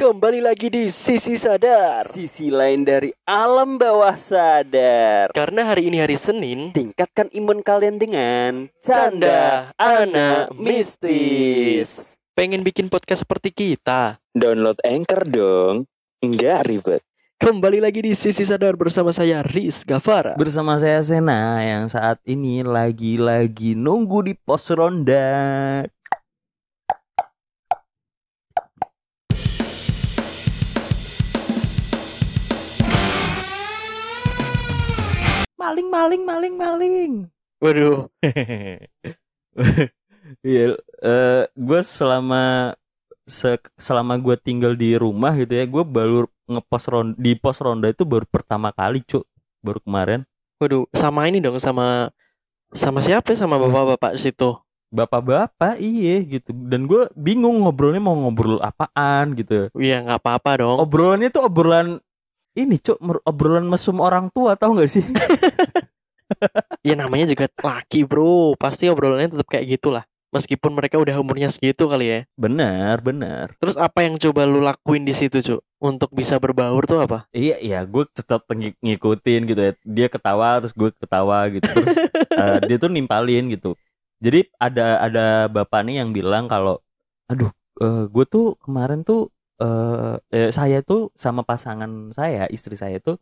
Kembali lagi di Sisi Sadar. Sisi lain dari alam bawah sadar. Karena hari ini hari Senin Tingkatkan imun kalian dengan Canda Canda Anak Mistis. Pengen bikin podcast seperti kita? Download Anchor dong. Enggak ribet. Kembali lagi di Sisi Sadar bersama saya Riz Gavara Bersama saya Sena Yang saat ini lagi-lagi nunggu di pos ronda Maling, maling, maling, maling Waduh Iya, eh gue selama se- selama gue tinggal di rumah gitu ya, gue baru ngepos ronda di pos ronda itu baru pertama kali, cuk, baru kemarin. Waduh sama ini dong sama Sama siapa ya? Sama bapak-bapak situ Bapak-bapak, iya gitu. Dan gue bingung ngobrolnya mau ngobrol apaan gitu. Iya nggak apa-apa dong Obrolannya tuh obrolan ini, cuk, obrolan mesum orang tua, tahu nggak sih? Ya namanya juga laki bro Pasti obrolannya tetap kayak gitulah Meskipun mereka udah umurnya segitu kali ya benar, benar. Terus apa yang coba lu lakuin di situ cu Untuk bisa berbaur tuh apa? Iya, iya, gue tetap ng- ngikutin gitu ya. Dia ketawa, terus gue ketawa gitu. Terus eh, dia tuh nimpalin gitu. Jadi ada ada bapak nih yang bilang kalau, aduh, gue tuh kemarin tuh eh eh, saya tuh sama pasangan saya, istri saya tuh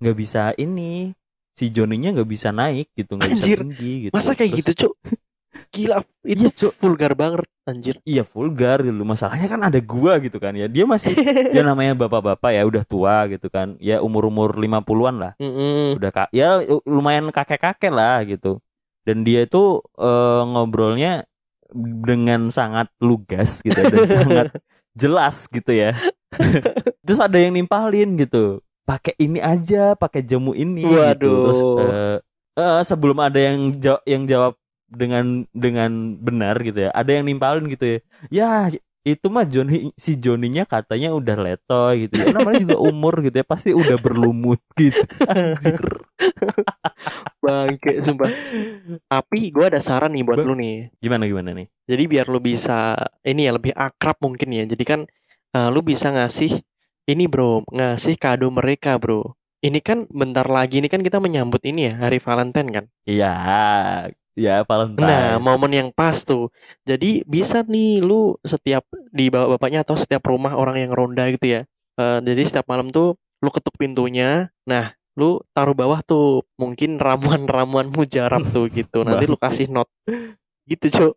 nggak bisa ini, si Joninya nggak bisa naik gitu, nggak bisa tinggi gitu. Masa kayak Terus- gitu cuk Gila itu Iya, Cuk. vulgar banget anjir Iya vulgar gitu. Masalahnya kan ada gua gitu kan ya. Dia masih ya namanya bapak-bapak ya udah tua gitu kan. Ya umur-umur 50-an lah. Mm-mm. udah kak ya lumayan kakek-kakek lah gitu dan dia itu eh, ngobrolnya dengan sangat lugas gitu dan sangat jelas gitu ya terus ada yang nimpalin gitu pakai ini aja pakai jamu ini gitu terus Waduh. eh, eh, sebelum ada yang jawab yang jawab dengan dengan benar gitu ya ada yang nimpalin gitu ya ya itu mah Joni si Joninya katanya udah letoy gitu ya. Namanya juga umur gitu ya. Pasti udah berlumut gitu. Anjir. Bangke sumpah. Tapi gue ada saran nih buat Ba- lu nih. Gimana gimana nih? Jadi biar lu bisa Ini ya lebih akrab mungkin ya. Jadi kan eh, Lu bisa ngasih Ini bro Ngasih kado mereka bro. Ini kan bentar lagi Ini kan kita menyambut ini ya Hari Valentine kan? Iya, ya Valentine. Nah, momen yang pas tuh. Jadi bisa nih lu setiap di bapak-bapaknya atau setiap rumah orang yang ronda gitu ya. Eh, jadi setiap malam tuh lu ketuk pintunya. Nah, lu taruh bawah tuh mungkin ramuan-ramuan mujarab tuh gitu. Nanti lu kasih not. Gitu, Cuk.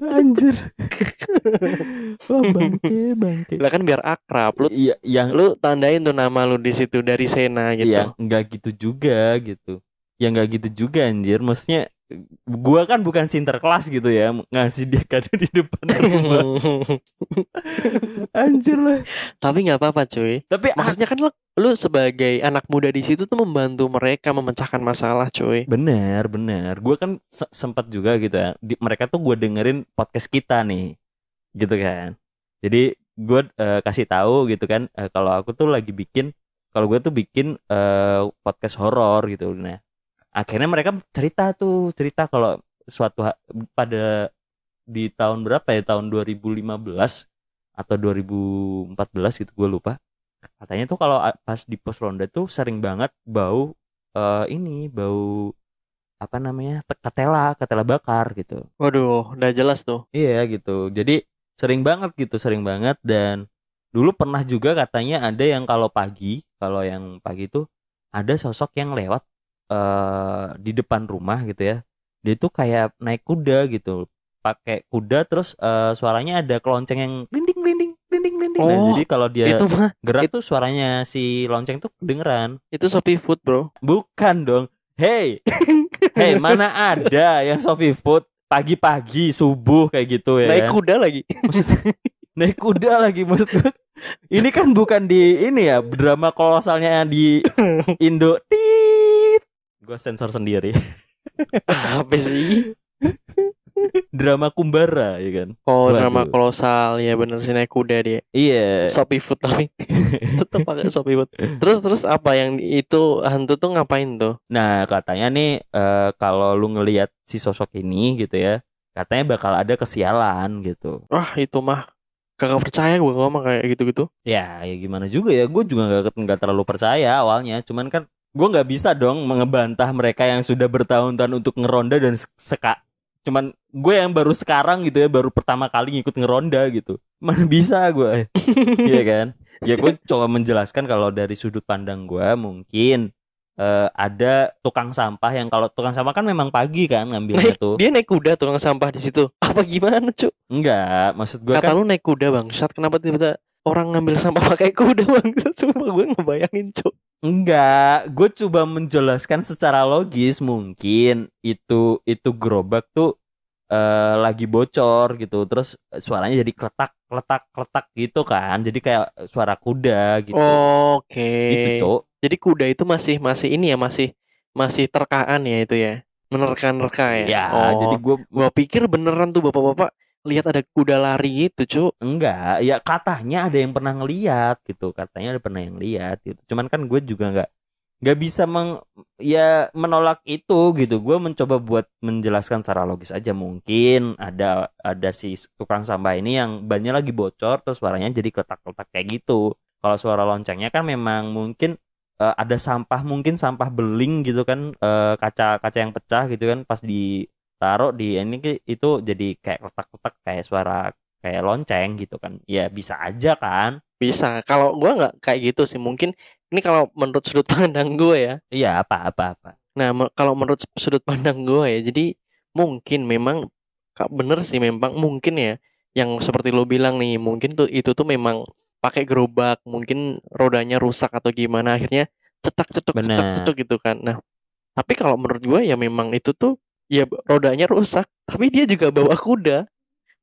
Anjir. Wah, bangke, bangke. Lah kan biar akrab. Lu Iya, yang lu tandain tuh nama lu di situ dari Sena gitu. iya nggak gitu juga gitu. Ya nggak gitu juga anjir. Maksudnya gua kan bukan sinterklas gitu ya ngasih dia kado di depan rumah. Anjir lah. Tapi nggak apa-apa, cuy. Tapi Maksudnya kan lu, lu sebagai anak muda di situ tuh membantu mereka memecahkan masalah, cuy. bener bener. Gua kan se- sempat juga gitu ya. Di- mereka tuh gua dengerin podcast kita nih, gitu kan. Jadi gue kasih tahu gitu kan eh, kalau aku tuh lagi bikin kalau gue tuh bikin eh, podcast horor gitu. Nah akhirnya mereka cerita tuh cerita kalau suatu pada di tahun berapa ya? Tahun 2015 atau 2014 gitu gue lupa. Katanya tuh kalau pas di pos ronda tuh sering banget bau eh, ini bau apa namanya te- ketela ketela bakar gitu. Waduh, udah jelas tuh. iya gitu. Jadi sering banget gitu sering banget. Dan dulu pernah juga katanya ada yang kalau pagi kalau yang pagi tuh ada sosok yang lewat eh di depan rumah gitu ya. Dia tuh kayak naik kuda gitu pakai kuda terus eh, suaranya ada kelonceng yang linding linding linding linding Nah, Oh, jadi kalau dia Itu mah gerak tuh suaranya si lonceng tuh kedengeran. Itu Shopee Food, Bro. bukan dong. Hey hey mana ada yang Sophie Food? Pagi-pagi subuh kayak gitu ya Naik kan? kuda lagi. naik kuda lagi maksud gue ini kan bukan di ini ya drama kolosalnya di Indo. Tit gue sensor sendiri Apa sih? drama kumbara ya kan Oh, Waduh. drama kolosal. Ya bener sih naik kuda dia. iya Shopee Food tapi tetap pakai Shopee Food. Terus terus apa yang itu hantu tuh ngapain tuh? nah katanya nih eh, kalau lu ngelihat si sosok ini gitu ya katanya bakal ada kesialan gitu Wah, itu mah kagak percaya gue sama kayak gitu-gitu Ya, ya gimana juga ya. Gue juga nggak terlalu percaya awalnya. Cuman kan gue nggak bisa dong mengebantah mereka yang sudah bertahun-tahun untuk ngeronda dan seka. Cuman gue yang baru sekarang gitu ya, baru pertama kali ngikut ngeronda gitu. Mana bisa gue, iya kan? Ya gue coba menjelaskan kalau dari sudut pandang gue mungkin eh, ada tukang sampah yang kalau tukang sampah kan memang pagi kan ngambilnya naik, tuh. dia naik kuda tukang sampah di situ apa gimana cu Enggak, maksud gue kata kan lu naik kuda bangsat kenapa tiba-tiba orang ngambil sampah pakai kuda bangsat sumpah gue ngebayangin cu Enggak, gue coba menjelaskan secara logis mungkin itu itu gerobak tuh eh, lagi bocor gitu, terus suaranya jadi kletak kletak kletak gitu kan, jadi kayak suara kuda gitu, oke. Gitu cok. jadi kuda itu masih masih ini ya masih masih terkaan ya itu ya menerka-nerka ya? Ya, oh jadi gue gua pikir beneran tuh bapak-bapak lihat ada kuda lari gitu cu enggak, ya katanya ada yang pernah ngeliat gitu, katanya ada pernah yang lihat gitu. Cuman kan gue juga nggak nggak bisa meng ya menolak itu gitu. Gue mencoba buat menjelaskan secara logis aja mungkin ada ada si tukang sampah ini yang bannya lagi bocor terus suaranya jadi kletak-kletak kayak gitu. Kalau suara loncengnya kan memang mungkin eh, ada sampah mungkin sampah beling gitu kan eh, kaca-kaca yang pecah gitu kan pas ditaruh di ini itu jadi kayak kletak-kletak kayak suara kayak lonceng gitu kan. Ya bisa aja kan. bisa kalau gua nggak kayak gitu sih mungkin ini kalau menurut sudut pandang gue ya Iya apa apa apa. Nah, me- kalau menurut sudut pandang gue ya, jadi mungkin memang Kak, bener sih memang mungkin ya yang seperti lo bilang nih, mungkin tuh itu tuh memang pakai gerobak, mungkin rodanya rusak atau gimana akhirnya cetak cetuk cetak cetuk gitu kan. Nah, tapi kalau menurut gue ya memang itu tuh ya rodanya rusak, tapi dia juga bawa kuda.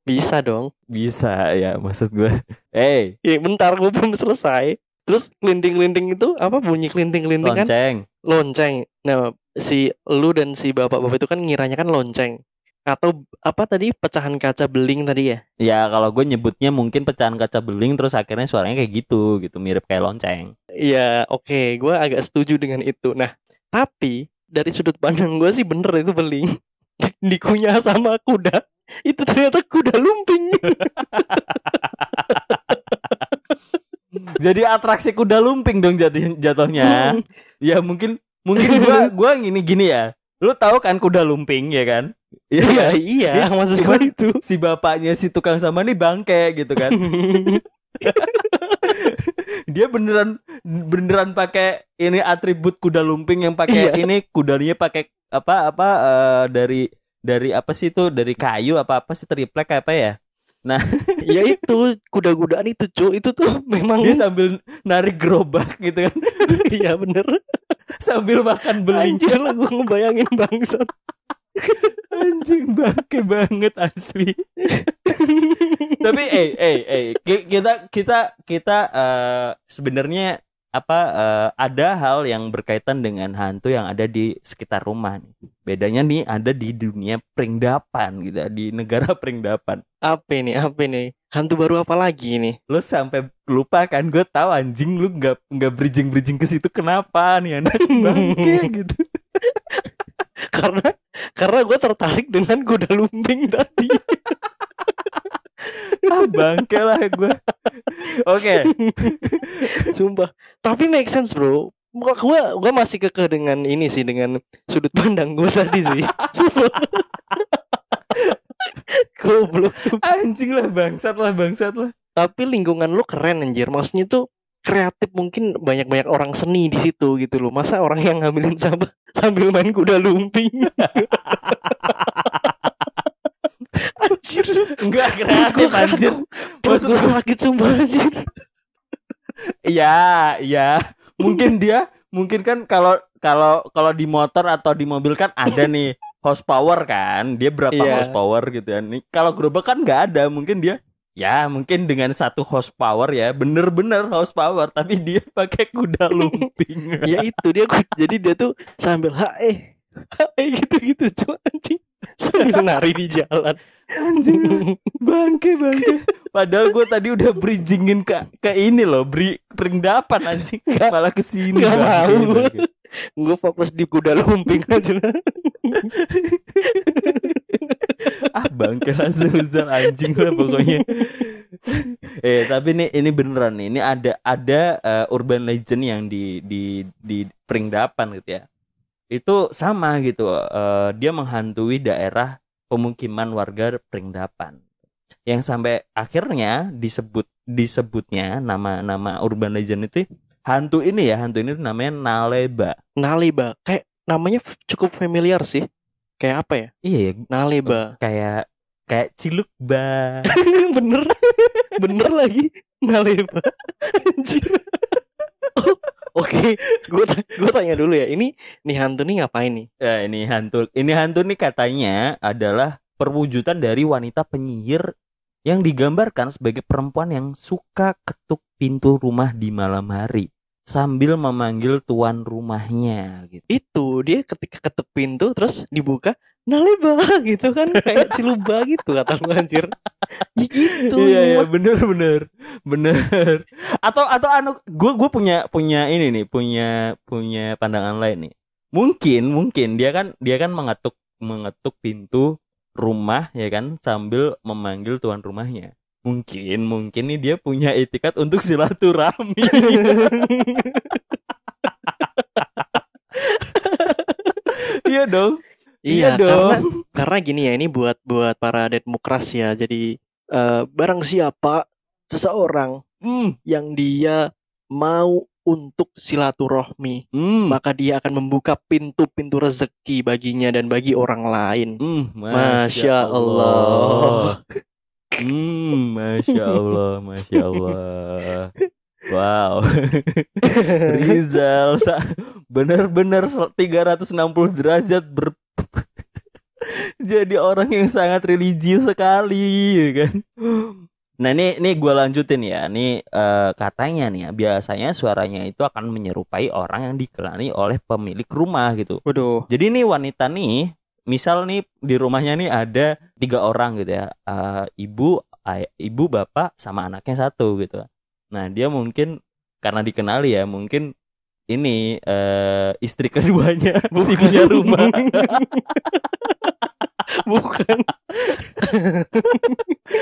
Bisa dong. Bisa ya maksud gue. Eh, Ya bentar gue belum selesai. Terus kelinting-kelinting itu apa bunyi kelinting-kelinting kan? lonceng. lonceng. Nah, si lu dan si bapak-bapak itu kan ngiranya kan lonceng. Atau apa tadi pecahan kaca beling tadi ya? Ya kalau gue nyebutnya mungkin pecahan kaca beling terus akhirnya suaranya kayak gitu gitu mirip kayak lonceng. Iya, oke, gua agak setuju dengan itu. Nah, tapi dari sudut pandang gua sih bener itu beling. Dikunyah sama kuda. Itu ternyata kuda lumping. Jadi atraksi kuda lumping dong jadi jatuhnya. ya mungkin mungkin gua gua gini gini ya. Lu tahu kan kuda lumping ya kan? Iya Iya, kan? iya, Dia maksud gua itu. Si bapaknya si tukang sama nih bangke gitu kan. Dia beneran beneran pakai ini atribut kuda lumping yang pakai Iya. ini kudanya pakai apa apa eh, dari dari apa sih itu dari kayu apa apa sih triplek apa ya? ya itu kuda-kudaan itu, cu. Itu tuh memang Dia sambil narik gerobak gitu kan iya bener. sambil makan beling. Anjir lah gua ngebayangin bangsat. Anjing bangke banget asli. Tapi eh eh eh ki- kita kita kita eh, sebenarnya apa eh, ada hal yang berkaitan dengan hantu yang ada di sekitar rumah nih. Bedanya nih ada di dunia peringdapan gitu, di negara peringdapan. Apa ini? Apa ini? Hantu baru apa lagi ini? Lu sampai lupa kan gue tahu anjing lu nggak nggak bridging bridging ke situ kenapa nih anak bangke gitu. karena karena gue tertarik dengan kuda lumping tadi. Ah bangke lah gue. Oke. Sumpah. Tapi make sense, Bro. Gua, gua masih kekeh dengan ini sih dengan sudut pandang gue tadi sih. Sumpah. Goblok sumpah. Anjing lah bangsat lah bangsat lah. Tapi lingkungan lu keren anjir. Maksudnya tuh kreatif mungkin banyak-banyak orang seni di situ gitu loh. Masa orang yang ngambilin sampah sambil main kuda lumping. anjir. Enggak kreatif anjir. Maksud gua- sakit sumpah anjir. Iya, iya. Mungkin dia mungkin kan kalau kalau kalau di motor atau di mobil kan ada nih horsepower kan. Dia berapa Iya. horsepower gitu ya. Nih kalau gerobak kan nggak ada. Mungkin dia ya mungkin dengan satu horsepower ya bener-bener horsepower tapi dia pakai kuda lumping. ya itu dia jadi dia tuh sambil hae hae gitu-gitu cuy anjing sambil nari di jalan Anjing bangke bangke. Padahal gue tadi udah bridgingin ke ke ini loh, bri peringdapan anjing. Nggak- Malah ke sini bangke, mau. bangke. gue fokus di kuda lumping aja ah bangke langsung anjing lah pokoknya eh tapi ini ini beneran nih ini ada ada uh, urban legend yang di di di Pringdapan gitu ya itu sama gitu uh, dia menghantui daerah pemukiman warga Pringdapan. Yang sampai akhirnya disebut disebutnya nama nama urban legend itu hantu ini ya hantu ini namanya Naleba. Naleba. Kayak namanya cukup familiar sih. Kayak apa ya? Iya ya Naleba. kayak kayak ciluk ba bener. Bener lagi. Ngaleba oh, oke gue gue tanya dulu ya ini nih hantu nih ngapain nih ya ini hantu ini hantu nih katanya adalah perwujudan dari wanita penyihir yang digambarkan sebagai perempuan yang suka ketuk pintu rumah di malam hari sambil memanggil tuan rumahnya gitu. Itu dia ketika ketuk pintu terus dibuka Naleba gitu kan kayak ciluba gitu kata lu anjir. Ya gitu. Iya iya bener bener bener. Atau atau anu gue gue punya punya ini nih punya punya pandangan lain nih. Mungkin mungkin dia kan dia kan mengetuk mengetuk pintu rumah ya kan sambil memanggil tuan rumahnya. Mungkin mungkin nih dia punya etikat untuk silaturahmi. iya dong. Iya, iya dong. Karena, karena gini ya, ini buat buat para demokras ya. Jadi uh, barang siapa seseorang mm. yang dia mau untuk silaturahmi, mm. maka dia akan membuka pintu-pintu rezeki baginya dan bagi orang lain. Mm, masya, masya Allah. Allah. hmm, masya Allah, masya Allah. Wow. Rizal benar-benar 360 derajat ber jadi orang yang sangat religius sekali ya kan? Nah ini ini gue lanjutin ya. Ini uh, katanya nih ya biasanya suaranya itu akan menyerupai orang yang dikelani oleh pemilik rumah gitu. Waduh. jadi nih wanita nih misal nih di rumahnya nih ada tiga orang gitu ya. Uh, ibu ay, ibu bapak sama anaknya satu gitu. Nah dia mungkin karena dikenali ya mungkin ini uh, istri keduanya si punya rumah Bukan.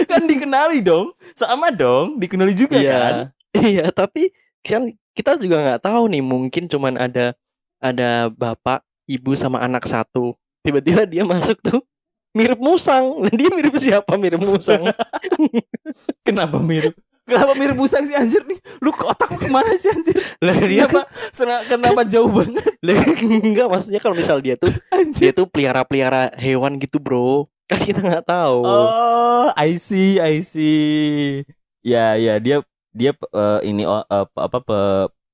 kan dikenali dong. Sama dong, dikenali juga iya. kan? Iya, tapi kan kita juga nggak tahu nih, mungkin cuman ada ada bapak, ibu sama anak satu. Tiba-tiba dia masuk tuh mirip musang. Dia mirip siapa? Mirip musang. Kenapa mirip? Kenapa mirip musang sih anjir nih? Lu otak lu ke mana sih anjir? Lah dia kenapa, kan, kenapa jauh banget? Lah enggak maksudnya kalau misal dia tuh anjir. dia tuh pelihara-pelihara hewan gitu, Bro. Kan kita nggak tahu. Oh, I see, I see. Ya, ya dia dia uh, ini uh, apa pe,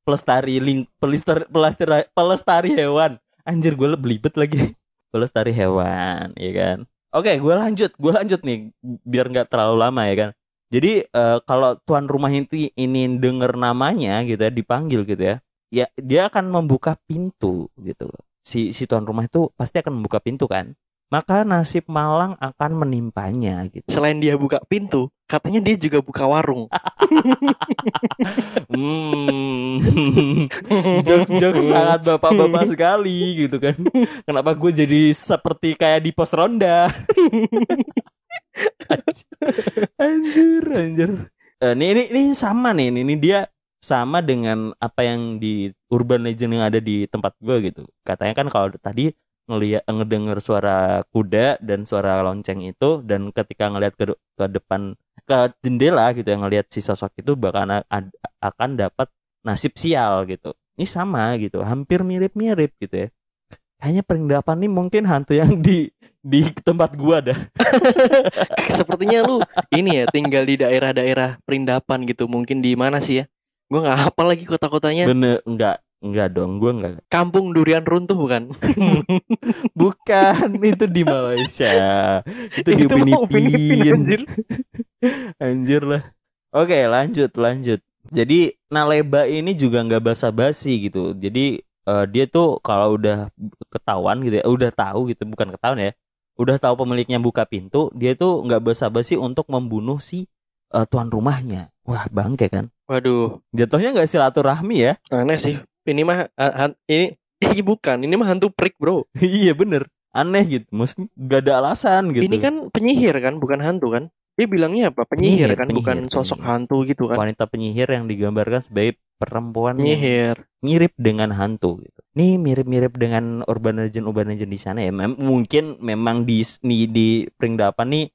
pelestari ling pelestari pelestari pelestari hewan. Anjir gue belibet lagi. Pelestari hewan, ya kan? Oke, gue lanjut, gue lanjut nih biar nggak terlalu lama ya kan. Jadi uh, kalau tuan rumah inti ini denger namanya gitu ya, dipanggil gitu ya, ya dia akan membuka pintu gitu loh. Si si tuan rumah itu pasti akan membuka pintu kan. Maka nasib malang akan menimpanya gitu. Selain dia buka pintu, katanya dia juga buka warung. hmm, jokes-jokes sangat bapak-bapak sekali gitu kan. Kenapa gue jadi seperti kayak di pos ronda? anjir anjir. Uh, ini, ini ini sama nih ini, ini dia sama dengan apa yang di urban legend yang ada di tempat gue gitu. Katanya kan kalau tadi ngelihat ngedenger suara kuda dan suara lonceng itu dan ketika ngelihat ke ke depan ke jendela gitu yang ngelihat si sosok itu bakal akan dapat nasib sial gitu. Ini sama gitu hampir mirip-mirip gitu ya kayaknya perindapan nih mungkin hantu yang di di tempat gua dah. Sepertinya lu ini ya tinggal di daerah-daerah perindapan gitu. Mungkin di mana sih ya? Gua nggak hafal lagi kota-kotanya. Bener, enggak. Enggak dong, gua enggak. Kampung durian runtuh bukan? bukan, itu di Malaysia. Itu di Upin Ipin. Anjir. anjir lah. Oke, lanjut, lanjut. Jadi Naleba ini juga nggak basa-basi gitu. Jadi uh, dia tuh kalau udah ketahuan gitu ya, udah tahu gitu, bukan ketahuan ya, udah tahu pemiliknya buka pintu, dia tuh nggak basa-basi untuk membunuh si uh, tuan rumahnya. Wah bangke kan? Waduh. Jatuhnya nggak silaturahmi ya? Aneh sih. Ini mah uh, ini ini bukan, ini mah hantu prik bro. iya bener. aneh gitu maksudnya gak ada alasan gitu Ini kan penyihir kan, bukan hantu kan? Dia bilangnya apa? Penyihir, Penyihir, kan, bukan penyihir, sosok penyihir. hantu gitu kan? wanita penyihir yang digambarkan sebagai perempuan yang Penyihir. mirip dengan hantu gitu. Nih mirip-mirip dengan urban legend urban legend di sana ya. Mem- mungkin memang di di, di Pringdapan nih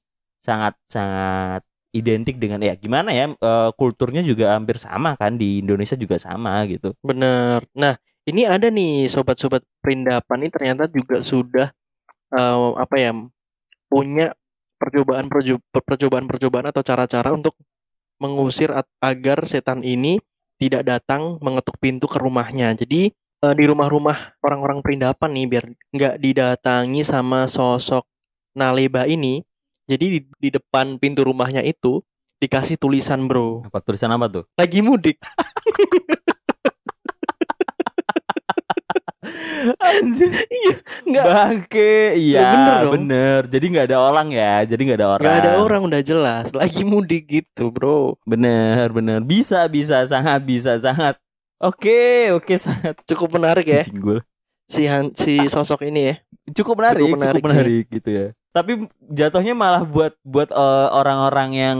sangat sangat identik dengan ya gimana ya eh, kulturnya juga hampir sama kan di Indonesia juga sama gitu. Bener. Nah, ini ada nih sobat-sobat perindapan ini ternyata juga sudah eh, apa ya punya percobaan percobaan-percobaan atau cara-cara untuk mengusir agar setan ini tidak datang mengetuk pintu ke rumahnya. Jadi eh, di rumah-rumah orang-orang perindapan nih biar nggak didatangi sama sosok Naleba ini. Jadi di, di depan pintu rumahnya itu dikasih tulisan bro, Apa tulisan apa tuh? lagi mudik. Anjir. Nggak Bangke, iya bener dong. bener. Jadi nggak ada orang ya, jadi nggak ada orang. Gak ada orang udah jelas lagi mudik gitu bro. Bener bener bisa bisa sangat bisa sangat. Oke oke sangat. Cukup menarik ya Anjing gua. si Han- si sosok ini ya. cukup menarik, Cukup cukup menarik menarik, sih. gitu ya. Tapi jatuhnya malah buat buat eh, orang-orang yang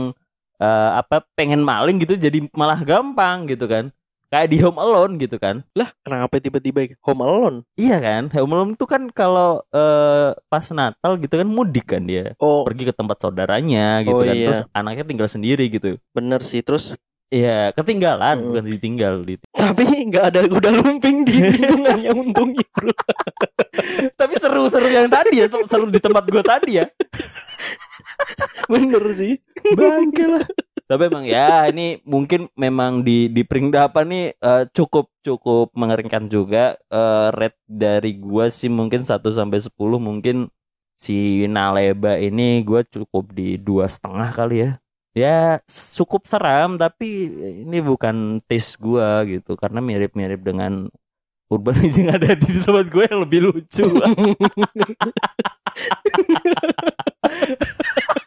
eh, apa pengen maling gitu jadi malah gampang gitu kan. Kayak di Home Alone gitu kan. Lah kenapa tiba-tiba Home Alone? Iya kan? Home Alone itu kan kalau eh, pas Natal gitu kan mudik kan dia. Oh Pergi ke tempat saudaranya gitu Oh, kan. iya. Terus anaknya tinggal sendiri gitu. bener sih terus Iya, ketinggalan Mm. bukan ditinggal gitu. tapi nggak ada kuda lumping di lingkungannya untungnya bro. Tapi seru-seru yang tadi ya, tuh seru di tempat gua tadi ya. Bener sih. Bangke lah. Tapi emang ya ini mungkin memang di di Pringdapan nih eh, cukup cukup mengerikan juga Eh, rate dari gua sih mungkin 1 sampai 10 mungkin si Naleba ini gua cukup di dua setengah kali ya. Ya cukup seram tapi ini bukan taste gua gitu karena mirip-mirip dengan urban yang ada di tempat gue yang lebih lucu.